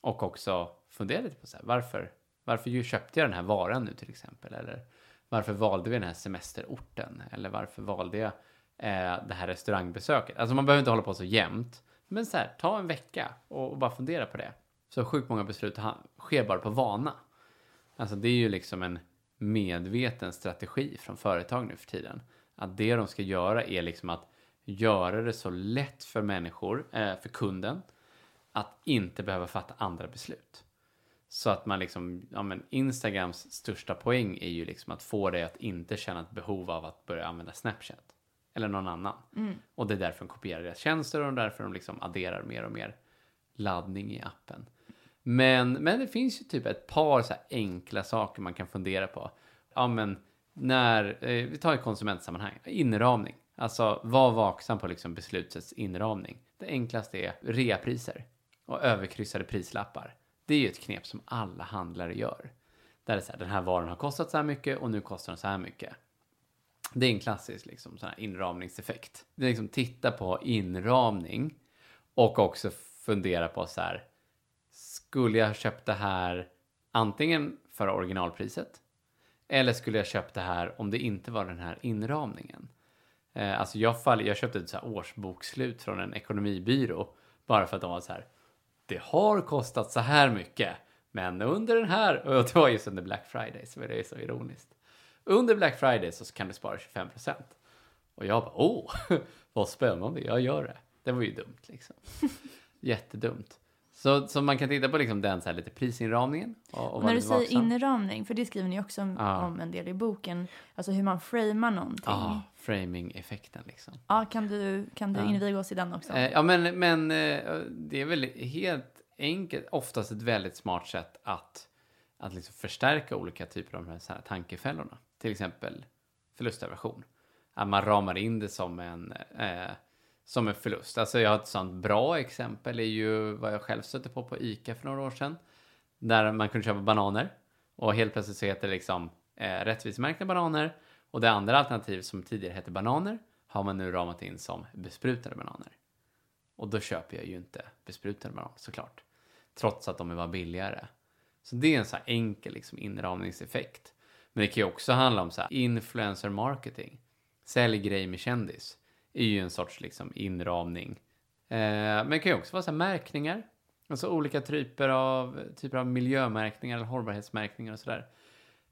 och också fundera lite på så här, varför, varför köpte jag den här varan nu till exempel? Eller varför valde vi den här semesterorten? Eller varför valde jag eh, det här restaurangbesöket? Alltså man behöver inte hålla på så jämt. Men så här, ta en vecka och, och bara fundera på det. Så sjukt många beslut sker bara på vana. Alltså det är ju liksom en medveten strategi från företag nu för tiden. Att det de ska göra är liksom att göra det så lätt för människor, eh, för kunden, att inte behöva fatta andra beslut. Så att man liksom, ja men Instagrams största poäng är ju liksom att få dig att inte känna ett behov av att börja använda Snapchat. Eller någon annan. Och det är därför de kopierar deras tjänster och därför de liksom adderar mer och mer laddning i appen. Men, men det finns ju typ ett par så enkla saker man kan fundera på. Ja men när, eh, vi tar ett konsumentsammanhang, inramning. Alltså var vaksam på liksom beslutets inramning. Det enklaste är reapriser och överkryssade prislappar. Det är ju ett knep som alla handlare gör. Där det är så här, den här varan har kostat så här mycket och nu kostar den så här mycket. Det är en klassisk liksom, sån här inramningseffekt. Det är liksom titta på inramning och också fundera på så här. Skulle jag ha köpt det här antingen för originalpriset eller skulle jag köpt det här om det inte var den här inramningen? Eh, alltså jag, fall, jag köpte ett så här årsbokslut från en ekonomibyrå bara för att de var så här. Det har kostat så här mycket, men under den här, och det var just under Black Friday, så det är så ironiskt. Under Black Friday så kan du spara 25%. Och jag bara, åh, vad spännande, jag gör det. Det var ju dumt liksom. Jättedumt. Så, så man kan titta på liksom den så här lite prisinramningen. Och, och när du säger vaksam. inramning, för det skriver ni också om, Ja. om en del i boken, alltså hur man framar någonting. Ja, framing-effekten liksom. Ja, kan du, kan du Ja. inviga oss i den också? Eh, ja, men, men eh, det är väl helt enkelt, oftast ett väldigt smart sätt att, att liksom förstärka olika typer av de här, så här tankefällorna. Till exempel förlustaversion. Att man ramar in det som en, eh, som en förlust. Alltså jag har ett sånt bra exempel är ju vad jag själv stötte på på ICA för några år sedan. Där man kunde köpa bananer och helt plötsligt så heter det liksom eh, rättvisemärkta bananer och det andra alternativet som tidigare hette bananer har man nu ramat in som besprutade bananer. Och då köper jag ju inte besprutade bananer såklart. Trots att de var billigare. Så det är en så här enkel liksom, inramningseffekt. Men det kan ju också handla om så här, influencer marketing. Sälj grej med kändis är ju en sorts liksom, inramning. Eh, men det kan ju också vara så här, märkningar. Alltså olika typer av, typer av miljömärkningar eller hållbarhetsmärkningar och sådär.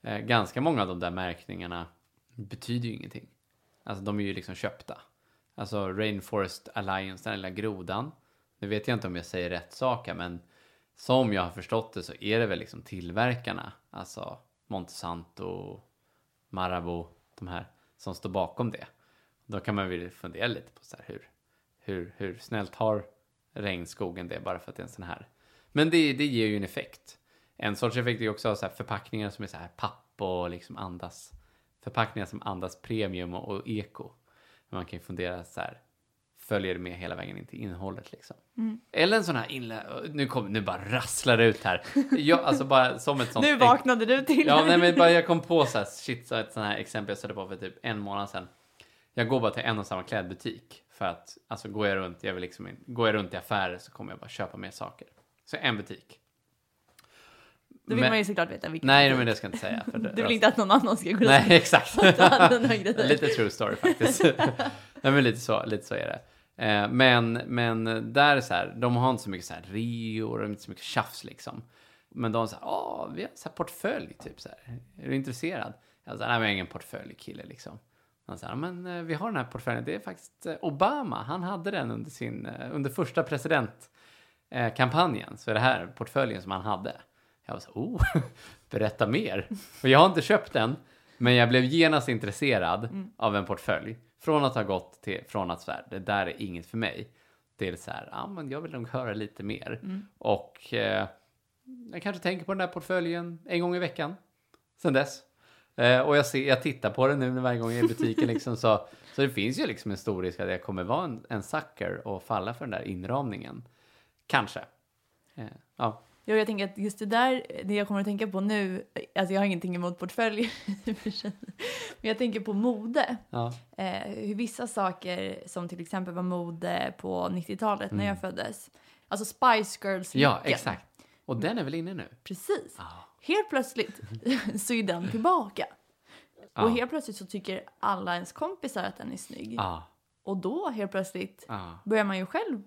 Eh, ganska många av de där märkningarna betyder ju ingenting. Alltså de är ju liksom köpta. Alltså Rainforest Alliance, den lilla grodan. Nu vet jag inte om jag säger rätt saker, men som jag har förstått det så är det väl liksom tillverkarna, alltså Monsanto, Marabou, de här som står bakom det. Då kan man väl fundera lite på så här hur, hur, hur snällt har regnskogen det bara för att det är en sån här. Men det, det ger ju en effekt. En sorts effekt är också så förpackningar som är så här papp och liksom andas. Förpackningar som andas premium och, och eko. Men man kan ju fundera så här, följer det med hela vägen in till innehållet liksom. Eller en sån här inlä... Nu, kom, nu bara rasslar det ut här. Jag, alltså bara som ett sånt... nu vaknade du till. Ja, nej, men bara jag kom på så här, shit, så ett sånt här exempel jag stötte på för typ en månad sedan. Jag går bara till en och samma klädbutik för att, alltså går jag runt, jag vill liksom, in- går jag runt i affärer så kommer jag bara köpa mer saker. Så en butik. Då vill Men- man ju såklart veta vilken. Nej, butik. men det ska jag inte säga. För det, Du vill inte att någon annan ska gå Nej, exakt. lite true story faktiskt. Nej, men lite så, lite så är det. Eh, men, men där är så här, de har inte så mycket så här reor och inte så mycket tjafs liksom. Men de säger, ja, vi har så här portfölj, typ så här. Är du intresserad? Jag sa, nej, men jag är ingen portföljkille liksom. Han sa, men eh, vi har den här portföljen, det är faktiskt eh, Obama, han hade den under sin, eh, under första presidentkampanjen, så är det här portföljen som han hade. Jag var så, oh, berätta mer. Och jag har inte köpt den, men jag blev genast intresserad av en portfölj. Från att ha gått till, från att så här, det där är inget för mig, till så här, ja men jag vill nog höra lite mer. Och eh, jag kanske tänker på den där portföljen en gång i veckan, sen dess. Eh, och jag, ser, jag tittar på den nu varje gång jag är i butiken liksom, så, så det finns ju liksom en stor risk att jag kommer vara en, en sucker och falla för den där inramningen. Kanske. Eh, ja. Jo, jag tänker att just det där, det jag kommer att tänka på nu, alltså jag har ingenting emot sig, men jag tänker på mode. Ja. Eh, hur vissa saker som till exempel var mode på 90-talet när jag föddes, alltså Spice girls Mm. ja, exakt. Och den är väl inne nu? Precis. Ja. Helt plötsligt så är den tillbaka. Ja. Och helt plötsligt så tycker alla ens kompisar att den är snygg. Ja. Och då helt plötsligt Ja. börjar man ju själv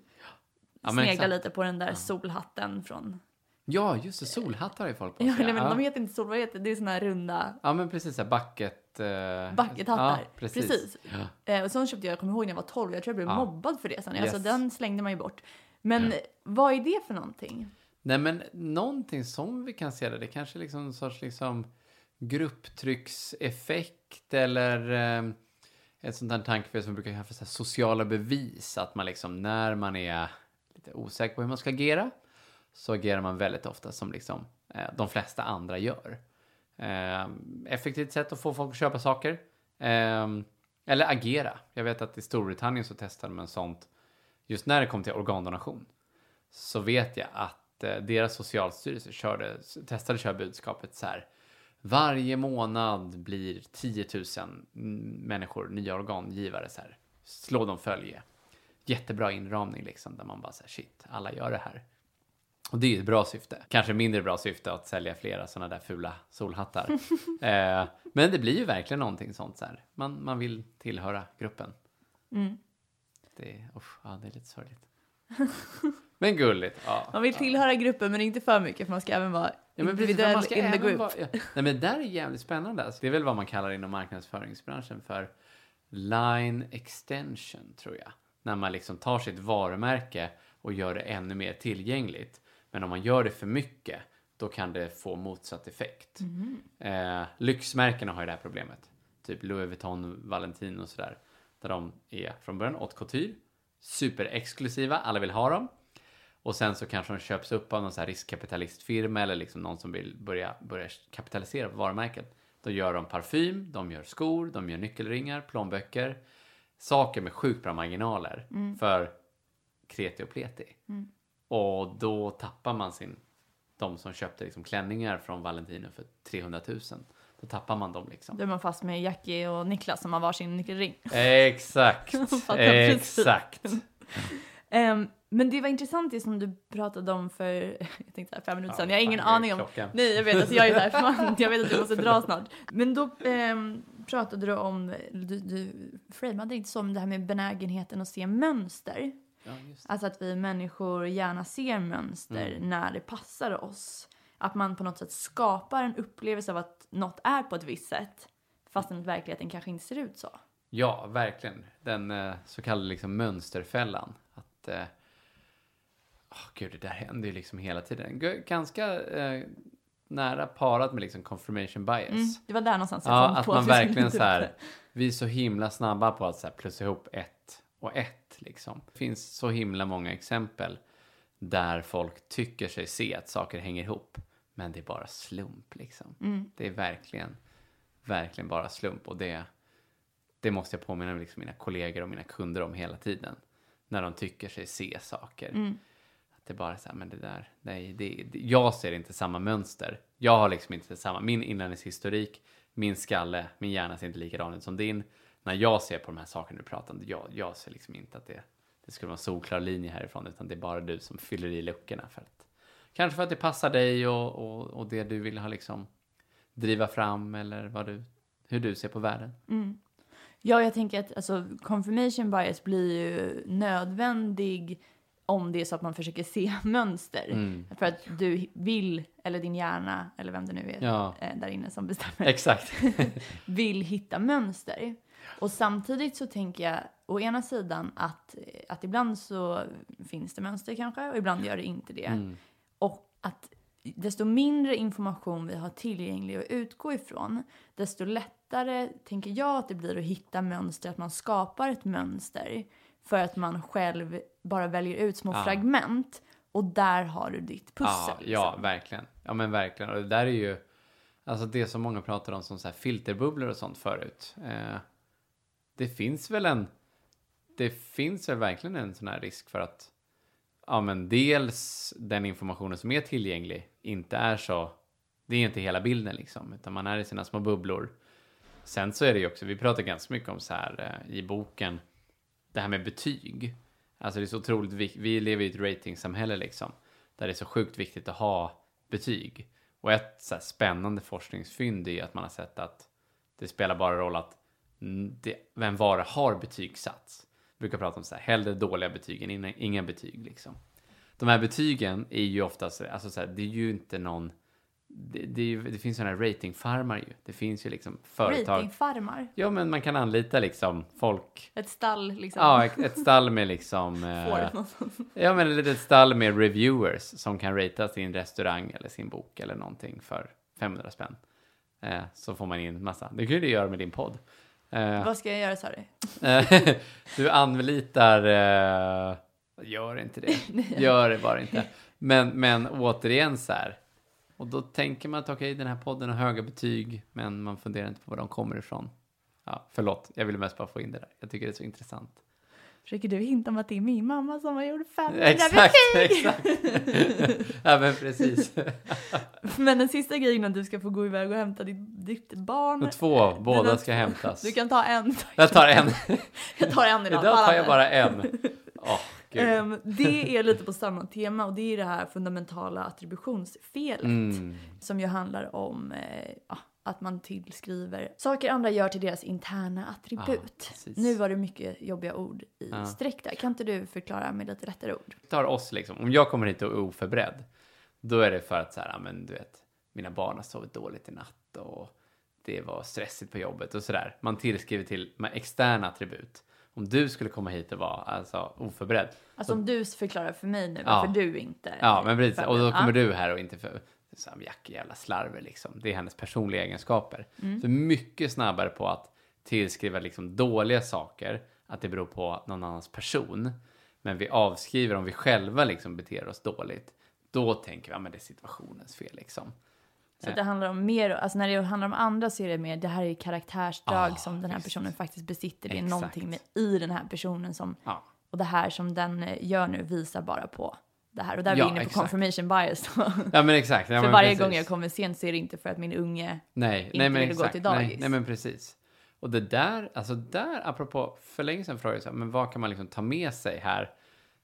Ja, snegla lite på den där solhatten från... Ja, just det. Solhattar har ju folk på Ja, sig. nej, men ja. de heter inte sol, vad heter det? Det är såna här runda ja, men precis. så här Bucket... Uh, buckethattar. Ja, precis. Precis. Ja. Eh, och sån köpte jag, jag kommer ihåg när jag var 12, jag tror jag blev Ja. mobbad för det sen. Alltså Yes. den slängde man ju bort. Men vad är det för någonting? Nej, men någonting som vi kan se där det kanske är liksom en sorts liksom grupptryckseffekt eller eh, ett sånt här tankefel som vi brukar kalla för sociala bevis. Att man liksom när man är lite osäker på hur man ska agera så agerar man väldigt ofta som liksom eh, de flesta andra gör. Eh, effektivt sätt att få folk att köpa saker. Eh, eller agera. Jag vet att i Storbritannien så testade man sånt just när det kom till organdonation så vet jag att eh, deras socialstyrelse körde, testade köra budskapet så här. Varje månad blir 10 000 människor nya organgivare så här. Slå dem följe. Jättebra inramning liksom där man bara säger shit, alla gör det här. Och det är ju ett bra syfte. Kanske mindre bra syfte att sälja flera sådana där fula solhattar. eh, men det blir ju verkligen någonting sånt så här. Man, man vill tillhöra gruppen. Mm. Det, usch, ja, det är lite sorgligt. Men gulligt. Ja, Man vill tillhöra gruppen men inte för mycket för man ska även vara Ja, men precis, individuell man ska in the group. vara- ja. Nej, men det där är jävligt spännande. Alltså, det är väl vad man kallar inom marknadsföringsbranschen för line extension, tror jag. När man liksom tar sitt varumärke och gör det ännu mer tillgängligt. Men om man gör det för mycket, då kan det få motsatt effekt. Eh, lyxmärkena har ju det här problemet. Typ Louis Vuitton, Valentino och sådär. Där de är från början haute couture, superexklusiva, alla vill ha dem. Och sen så kanske de köps upp av någon så här riskkapitalistfirma eller liksom någon som vill börja, börja kapitalisera på varumärket. Då gör de parfym, de gör skor, de gör nyckelringar, plånböcker. Saker med sjukt bra marginaler för kreti och pleti. Och då tappar man sin, de som köpte liksom klänningar från Valentino för 300 000. Då tappar man dem liksom. Då är man fast med Jackie och Niklas som har varsin nyckelring. Exakt, exakt. Ehm, men det var intressant det som du pratade om för, jag tänkte här, fem minuter sedan, jag har ingen aning om. klockan. Nej, jag vet, alltså jag är fan, jag vet att du måste dra snart. Men då ehm, pratade du om, du, du framade inte så om det här med benägenheten att se mönster. Ja. Alltså att vi människor gärna ser mönster Mm. när det passar oss. Att man på något sätt skapar en upplevelse av att något är på ett visst sätt. Fastän verkligheten kanske inte ser ut så. Ja, verkligen. Den eh, så kallade liksom mönsterfällan. Att, eh, åh, gud, det där händer ju liksom hela tiden. G- ganska eh, nära parat med liksom confirmation bias. Mm, det var där någonstans jag Ja, kom att på man verkligen så här, vi är så himla snabba på att så här plussa ihop ett och ett liksom. Det finns så himla många exempel där folk tycker sig se att saker hänger ihop, men det är bara slump liksom. Mm. Det är verkligen, verkligen bara slump och det, det måste jag påminna liksom mina kollegor och mina kunder om hela tiden. När de tycker sig se saker. Mm. Att det bara är så här, men det där, nej, det, det, jag ser inte samma mönster. Jag har liksom inte samma, min inlärningshistorik, min skalle, min hjärna ser inte likadan ut som din. När jag ser på de här sakerna du pratar om, jag, jag ser liksom inte att det, det skulle vara en solklar linje härifrån, utan det är bara du som fyller i luckorna för att, kanske för att det passar dig och, och, och det du vill ha liksom driva fram eller vad du, hur du ser på världen. Mm. Ja, jag tänker att alltså, confirmation bias blir ju nödvändig om det är så att man försöker se mönster. Mm. För att du vill, eller din hjärna, eller vem det nu är Ja, eh, där inne som bestämmer, exakt. vill hitta mönster. Och samtidigt så tänker jag å ena sidan att, att ibland så finns det mönster kanske och ibland gör det inte det. Mm. Och att desto mindre information vi har tillgänglig att utgå ifrån, desto lättare tänker jag att det blir att hitta mönster, att man skapar ett mönster för att man själv bara väljer ut små Ja. fragment och där har du ditt pussel. Ja, ja, liksom. verkligen. Ja, men verkligen. Och det där är ju, alltså det som många pratar om som så här filterbubblor och sånt förut. Eh, det finns väl en, det finns väl verkligen en sån här risk för att, ja men dels den informationen som är tillgänglig inte är så, det är inte hela bilden liksom, utan man är i sina små bubblor. Sen så är det ju också, vi pratar ganska mycket om så här eh, i boken, det här med betyg. Alltså det är så otroligt viktigt, vi lever i ett ratingsamhälle liksom, där det är så sjukt viktigt att ha betyg. Och ett så här spännande forskningsfynd är att man har sett att det spelar bara roll att det, vem vara har betygsatts. Brukar prata om så här, hellre dåliga betyg än inga, inga betyg liksom. De här betygen är ju oftast, alltså så här, det är ju inte någon, det, det, ju, det finns sådana här ratingfarmar ju. Det finns ju liksom företag. Ratingfarmar. Ja, men man kan anlita liksom folk. Ett stall liksom. Ja, ett, ett stall med liksom... Eh, ja, men ett litet stall med reviewers som kan ratea sin restaurang eller sin bok eller någonting för 500 spänn. Eh, så får man in massa. Det kan du göra med din podd. Eh, Vad ska jag göra sa du? Du anlitar... Eh, gör inte det. Gör det bara inte. Men, men återigen så här. Och då tänker man att okej, den här podden har höga betyg, men man funderar inte på var de kommer ifrån. Ja, förlåt, jag ville mest bara få in det där. Jag tycker det är så intressant. Försöker du hinta om att det är min mamma som har gjort 500 Exakt, betyg? exakt. ja, men precis. Men den sista grejen innan du ska få gå iväg och hämta ditt, ditt barn. Två, båda Den- ska hämtas. Du kan ta en. Jag tar en. Jag tar en idag. Idag tar jag bara en. Gud. Ehm, det är lite på samma tema och det är det här fundamentala attributionsfelet. Mm. Som ju handlar om eh, ja, att man tillskriver saker andra gör till deras interna attribut. precis. nu var det mycket jobbiga ord i Ja. streck där. Kan inte du förklara med lite rättare ord? tar oss liksom, om jag kommer hit och är oförberedd, då är det för att så här, ja, men du vet, mina barn har sovit dåligt i natt och det var stressigt på jobbet och sådär. Man tillskriver till med externa attribut. om du skulle komma hit och vara alltså, oförberedd. Alltså om du förklarar för mig nu Ja. varför du inte Ja, men precis. Och då kommer Ja. du här och inte för Sam Jack jävla slarver liksom. Det är hennes personliga egenskaper. Mm. Så mycket snabbare på att tillskriva liksom dåliga saker, att det beror på någon annans person. Men vi avskriver om vi själva liksom beter oss dåligt. Då tänker vi, ja men det är situationens fel liksom. Så att det handlar om mer, alltså när det handlar om andra så är det mer, det här är karaktärsdrag Ah, som den här personen faktiskt besitter. Det är Exakt. någonting med, i den här personen som, Ja, och det här som den eh, gör nu visar bara på det här. Och där är Ja, vi inne på exakt. confirmation bias. då. ja men exakt. Ja, För men varje precis. gång jag kommer sent så är det inte för att min unge, Nej, inte nej men ville gå exakt. till nej, dagis. nej men precis. Och det där, alltså där, apropå, för länge sedan frågade jag så här, men vad kan man liksom ta med sig här?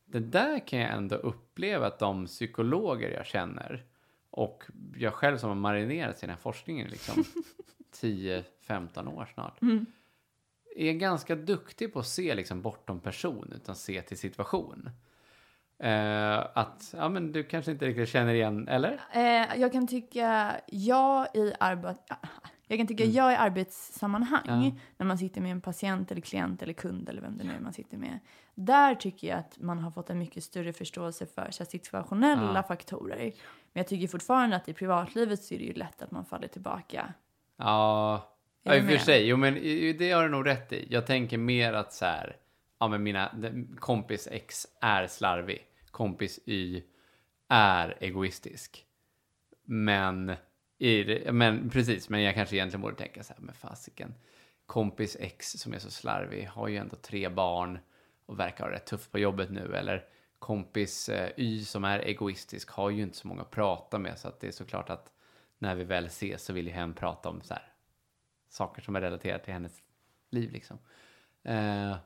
Det där kan jag ändå uppleva att de psykologer jag känner och jag själv som har marinerat i den här forskningen liksom 10-15 år snart, Mm. är ganska duktig på att se liksom bortom person utan se till situation. Eh, att, ja men du kanske inte riktigt känner igen, eller? eh, jag kan tycka, jag i arbet, jag kan tycka jag i arbetssammanhang, Mm. Ja. när man sitter med en patient eller klient eller kund eller vem det nu är man sitter med. Där tycker jag att man har fått en mycket större förståelse för så här, situationella Ja. faktorer. Men jag tycker fortfarande att i privatlivet så är det ju lätt att man faller tillbaka. Ja, ja i och för sig. Jo, men det har du nog rätt i. Jag tänker mer att så här, ja men mina kompis X är slarvig. Kompis Y är egoistisk. Men, i men precis, men jag kanske egentligen borde tänka så här, men fasiken. Kompis X som är så slarvig har ju ändå tre barn och verkar ha rätt tufft på jobbet nu. Eller kompis eh, Y som är egoistisk har ju inte så många att prata med så att det är såklart att när vi väl ses så vill ju hen prata om så här, saker som är relaterade till hennes liv liksom. Eh,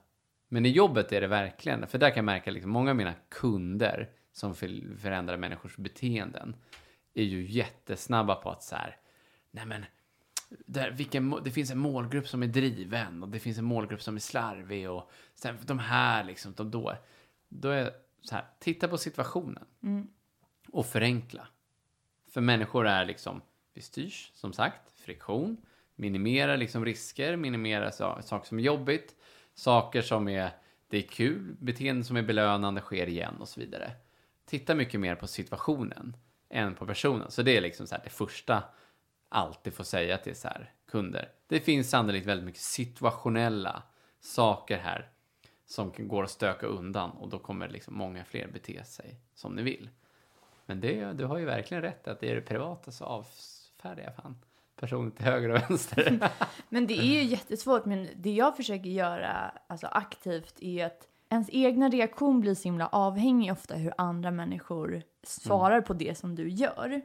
men i jobbet är det verkligen, för där kan jag märka liksom många av mina kunder som för, förändrar människors beteenden är ju jättesnabba på att så här, nej men där, vilken, det finns en målgrupp som är driven och det finns en målgrupp som är slarvig och sen de här liksom, de då, då är så här, titta på situationen Mm. och förenkla. För människor är liksom, vi styrs som sagt, friktion, minimera liksom risker, minimera sa- saker som är jobbigt, saker som är, det är kul, beteenden som är belönande sker igen och så vidare. Titta mycket mer på situationen än på personen. Så det är liksom så här det första alltid får säga till så här kunder. Det finns sannolikt väldigt mycket situationella saker här som går att stöka undan och då kommer liksom många fler bete sig som ni vill. Men det, du har ju verkligen rätt att det är det privata så avfärdar jag fan personer till höger och vänster. Men det är ju jättesvårt, men det jag försöker göra alltså aktivt är att ens egna reaktion blir så himla avhängig ofta hur andra människor svarar på det som du gör.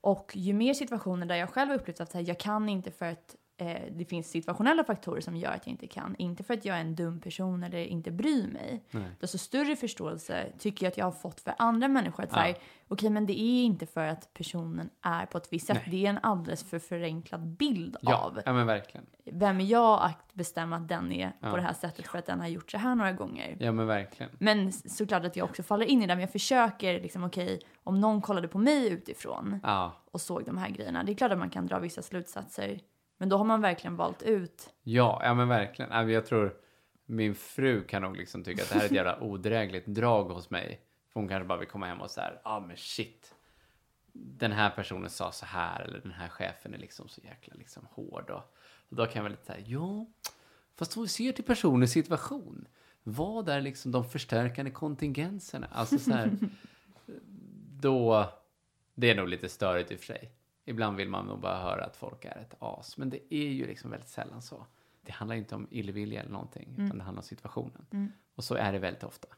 Och ju mer situationer där jag själv har upplevt att här, jag kan inte för att eh, det finns situationella faktorer som gör att jag inte kan, inte för att jag är en dum person eller inte bryr mig. Nej. Desto större förståelse tycker jag att jag har fått för andra människor. Att Ja. säga, okej men det är inte för att personen är på ett visst sätt. Nej. Det är en alldeles för förenklad bild ja, av ja, men verkligen. vem jag att bestämma att den är Ja. på det här sättet för att den har gjort så här några gånger. Ja, men verkligen. Men såklart att jag också faller in i det, men jag försöker liksom okej, om någon kollade på mig utifrån och såg de här grejerna, det är klart att man kan dra vissa slutsatser, men då har man verkligen valt ut. ja, ja men verkligen. Jag tror min fru kan nog liksom tycka att det här är ett jävla odrägligt drag hos mig. För hon kanske bara vill komma hem och så här, ja ah, men shit. Den här personen sa så här eller den här chefen är liksom så jäkla liksom hård och, och då kan jag väl lite så här, ja, fast om vi ser till personens situation. Vad är liksom de förstärkande kontingenserna? Alltså så här, då, det är nog lite störigt i och för sig. Ibland vill man nog bara höra att folk är ett as, men det är ju liksom väldigt sällan så. Det handlar inte om illvilja eller någonting, utan det handlar om situationen. Mm. Och så är det väldigt ofta.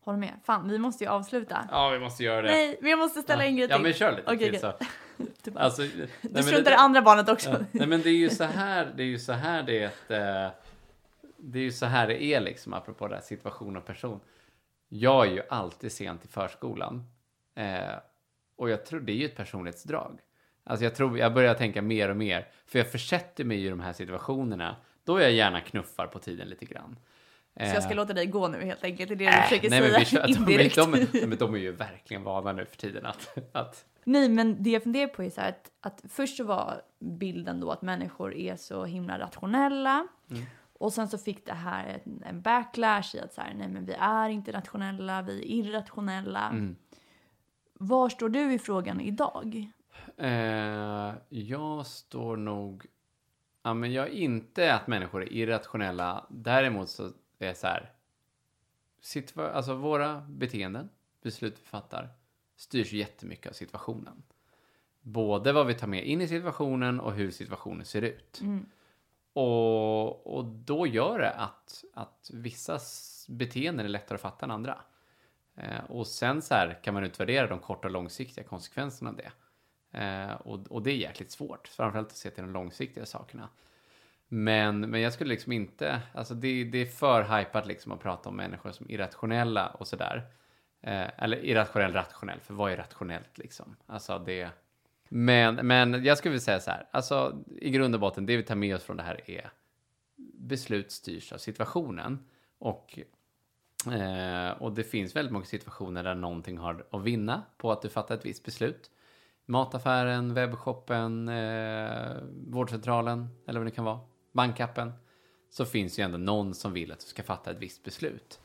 Håll med. Fan, vi måste ju avsluta. Ja, vi måste göra det. Nej, men jag måste ställa en grej Ja, till. men kör lite Okej, till så. Typ, Alltså, du nej, struntar det- i andra barnet också. Ja, nej men det är ju så här det är ju så här det är ett, eh, det är ju så här det är liksom apropå det här situation och person. Jag är ju alltid sent i förskolan eh, och jag tror det är ju ett personlighetsdrag. Alltså jag tror jag börjar tänka mer och mer för jag försätter mig i de här situationerna då jag gärna knuffar på tiden lite grann. Så jag ska Eh, låta dig gå nu helt enkelt, det är det du äh, försöker nej, men säga vi kör, indirekt. de, de, de, de är ju verkligen vana nu för tiden att, att Nej, men det jag funderar på är så här att, att först så var bilden då att människor är så himla rationella. Mm. Och sen så fick det här en, en backlash i att så här, nej men vi är inte rationella, vi är irrationella. Mm. Var står du i frågan idag? Eh, jag står nog... Ja, men jag är inte att människor är irrationella. Däremot så är det så här... Situa- alltså våra beteenden, beslut vi fattar, styrs jättemycket av situationen. Både vad vi tar med in i situationen och hur situationen ser ut. Mm. Och, och då gör det att, att vissa beteenden är lättare att fatta än andra. Eh, och sen så här kan man utvärdera de korta och långsiktiga konsekvenserna av det. Eh, och, och det är jäkligt svårt, framförallt att se till de långsiktiga sakerna. Men, men jag skulle liksom inte, alltså det, det är för hypat liksom att prata om människor som irrationella och sådär. Eh, eller irrationell, rationell, för vad är rationellt liksom? Alltså det... Men, men jag skulle vilja säga så här, alltså i grund och botten, det vi tar med oss från det här är beslut styrs av situationen. Och, eh, och det finns väldigt många situationer där någonting har att vinna på att du fattar ett visst beslut. Mataffären, webbshoppen, eh, vårdcentralen eller vad det kan vara, bankappen. Så finns ju ändå någon som vill att du ska fatta ett visst beslut.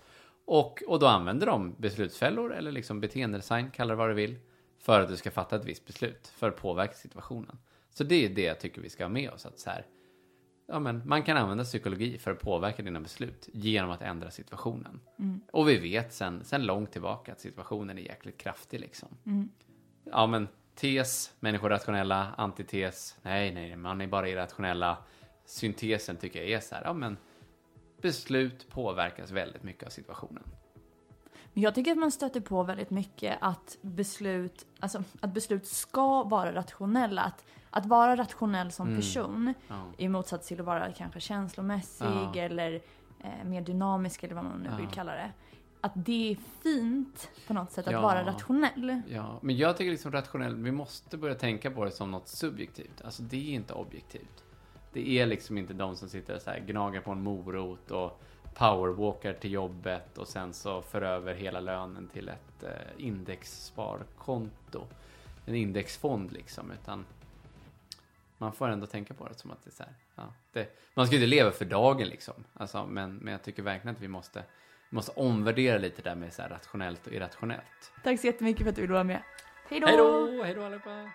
Och, och då använder de beslutsfällor eller liksom beteendedesign, kalla det vad du vill, för att du ska fatta ett visst beslut, för att påverka situationen. Så det är det jag tycker vi ska ha med oss. Att så här, ja, men man kan använda psykologi för att påverka dina beslut genom att ändra situationen. Och vi vet sen, sen långt tillbaka att situationen är jäkligt kraftig. Liksom. Ja, men tes, människor rationella, antites, nej, nej, man är bara irrationella. Syntesen tycker jag är så här, ja men beslut påverkas väldigt mycket av situationen. Jag tycker att man stöter på väldigt mycket att beslut, alltså, att beslut ska vara rationella. Att, att vara rationell som person Ja. i motsats till att vara kanske känslomässig Ja. eller eh, mer dynamisk eller vad man nu vill Ja. kalla det. Att det är fint på något sätt att vara rationell. Ja, men jag tycker liksom rationell, vi måste börja tänka på det som något subjektivt. Alltså det är inte objektivt. Det är liksom inte de som sitter och så här gnagar på en morot och powerwalkar till jobbet och sen så för över hela lönen till ett eh, indexsparkonto. En indexfond liksom, utan man får ändå tänka på det som att det är så här, ja, det, man ska ju inte leva för dagen liksom. Alltså, men, men jag tycker verkligen att vi måste, måste omvärdera lite där med så här rationellt och irrationellt. Tack så jättemycket för att du ville vara med. Hej då! Hej då! Hej då allihopa!